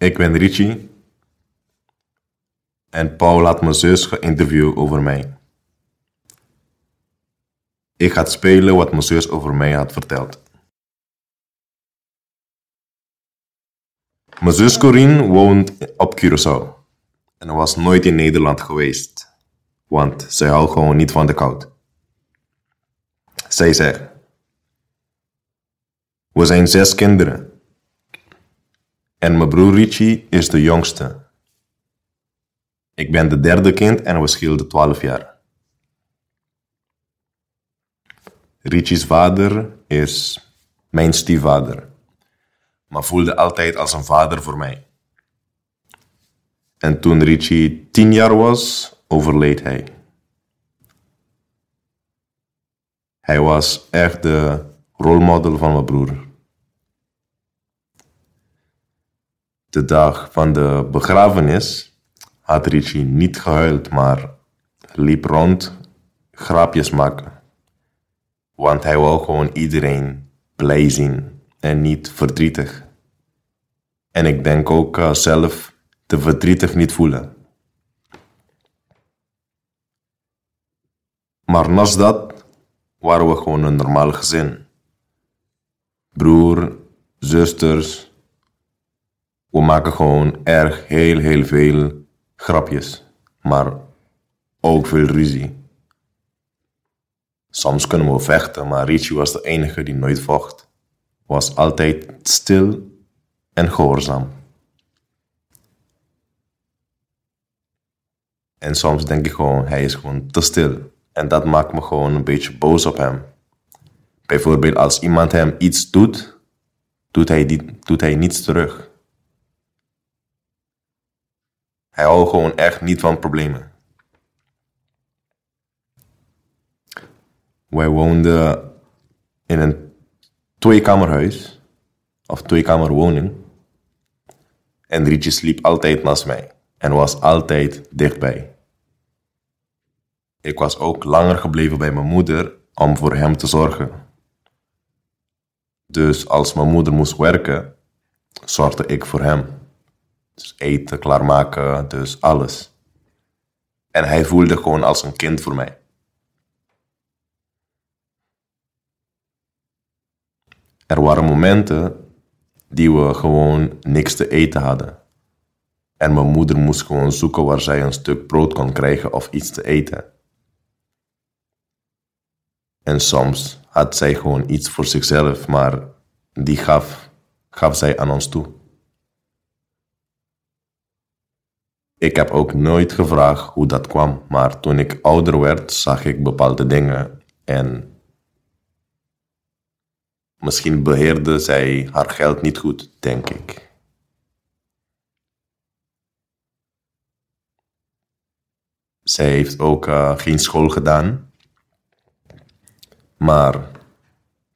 Ik ben Richie. En Paul had mijn zus geïnterviewd over mij. Ik ga spelen wat mijn zus over mij had verteld. Mijn zus Corine woont op Curaçao. En was nooit in Nederland geweest. Want zij houdt gewoon niet van de koud. Zij zegt... We zijn zes kinderen. En mijn broer Richie is de jongste. Ik ben de derde kind en we scheelden 12 jaar. Richie's vader is mijn stiefvader, maar voelde altijd als een vader voor mij. En toen Richie tien jaar was, overleed hij. Hij was echt de rolmodel van mijn broer. De dag van de begrafenis had Richie niet gehuild, maar liep rond grapjes maken. Want hij wou gewoon iedereen blij zien en niet verdrietig. En ik denk ook uh, zelf te verdrietig niet voelen. Maar naast dat waren we gewoon een normaal gezin. Broer, zusters. We maken gewoon erg heel, heel veel grapjes. Maar ook veel ruzie. Soms kunnen we vechten, maar Richie was de enige die nooit vocht. Was altijd stil en gehoorzaam. En soms denk ik gewoon, hij is gewoon te stil. En dat maakt me gewoon een beetje boos op hem. Bijvoorbeeld als iemand hem iets doet, doet hij, die, doet hij niets terug. Hij houdt gewoon echt niet van problemen. Wij woonden in een tweekamerhuis, of tweekamerwoning. En Rietje sliep altijd naast mij en was altijd dichtbij. Ik was ook langer gebleven bij mijn moeder om voor hem te zorgen. Dus als mijn moeder moest werken, zorgde ik voor hem. Dus eten, klaarmaken, dus alles. En hij voelde gewoon als een kind voor mij. Er waren momenten die we gewoon niks te eten hadden. En mijn moeder moest gewoon zoeken waar zij een stuk brood kon krijgen of iets te eten. En soms had zij gewoon iets voor zichzelf, maar die gaf, gaf zij aan ons toe. Ik heb ook nooit gevraagd hoe dat kwam, maar toen ik ouder werd, zag ik bepaalde dingen en misschien beheerde zij haar geld niet goed, denk ik. Zij heeft ook uh, geen school gedaan. Maar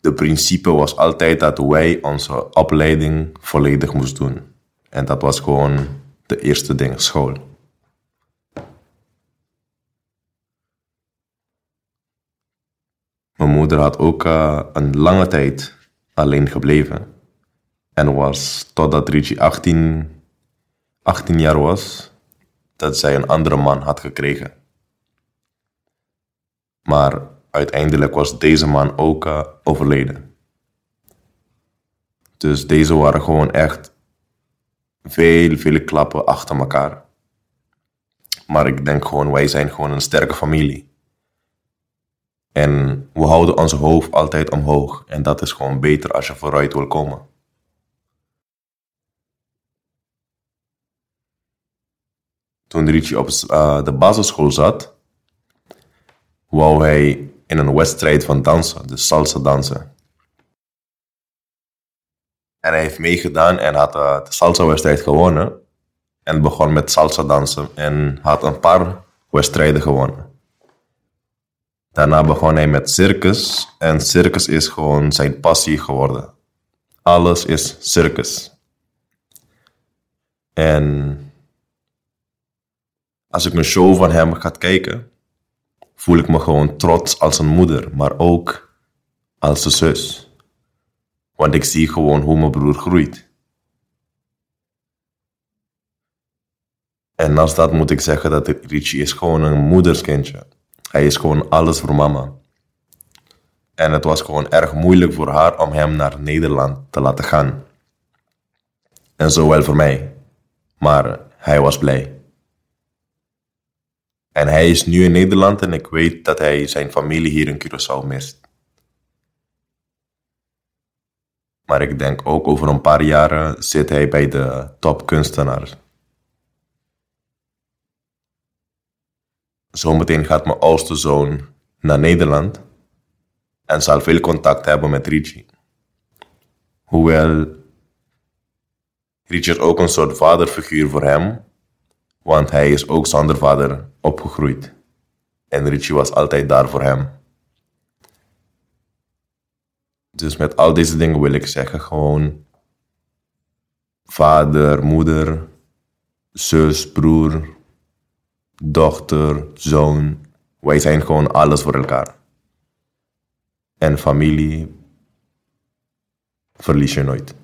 de principe was altijd dat wij onze opleiding volledig moesten doen. En dat was gewoon de eerste ding, school. Mijn moeder had ook uh, een lange tijd alleen gebleven. En was totdat Richie 18, 18 jaar was, dat zij een andere man had gekregen. Maar uiteindelijk was deze man ook uh, overleden. Dus deze waren gewoon echt veel, veel klappen achter elkaar. Maar ik denk gewoon, wij zijn gewoon een sterke familie. En we houden onze hoofd altijd omhoog. En dat is gewoon beter als je vooruit wil komen. Toen Richie op uh, de basisschool zat, wou hij in een wedstrijd van dansen, dus salsa dansen. En hij heeft meegedaan en had uh, de salsa-wedstrijd gewonnen. En begon met salsa dansen en had een paar wedstrijden gewonnen. Daarna begon hij met circus en circus is gewoon zijn passie geworden. Alles is circus. En als ik een show van hem ga kijken, voel ik me gewoon trots als een moeder, maar ook als een zus. Want ik zie gewoon hoe mijn broer groeit. En naast dat moet ik zeggen dat Richie is gewoon een moederskindje. Hij is gewoon alles voor mama. En het was gewoon erg moeilijk voor haar om hem naar Nederland te laten gaan. En zo wel voor mij. Maar hij was blij. En hij is nu in Nederland en ik weet dat hij zijn familie hier in Curaçao mist. Maar ik denk ook over een paar jaren zit hij bij de topkunstenaars. Zometeen gaat mijn oudste zoon naar Nederland en zal veel contact hebben met Richie. Hoewel Richie is ook een soort vaderfiguur voor hem, want hij is ook zonder vader opgegroeid. En Richie was altijd daar voor hem. Dus met al deze dingen wil ik zeggen gewoon vader, moeder, zus, broer, dochter, zoon. Wij zijn gewoon alles voor elkaar. En familie verlies je nooit.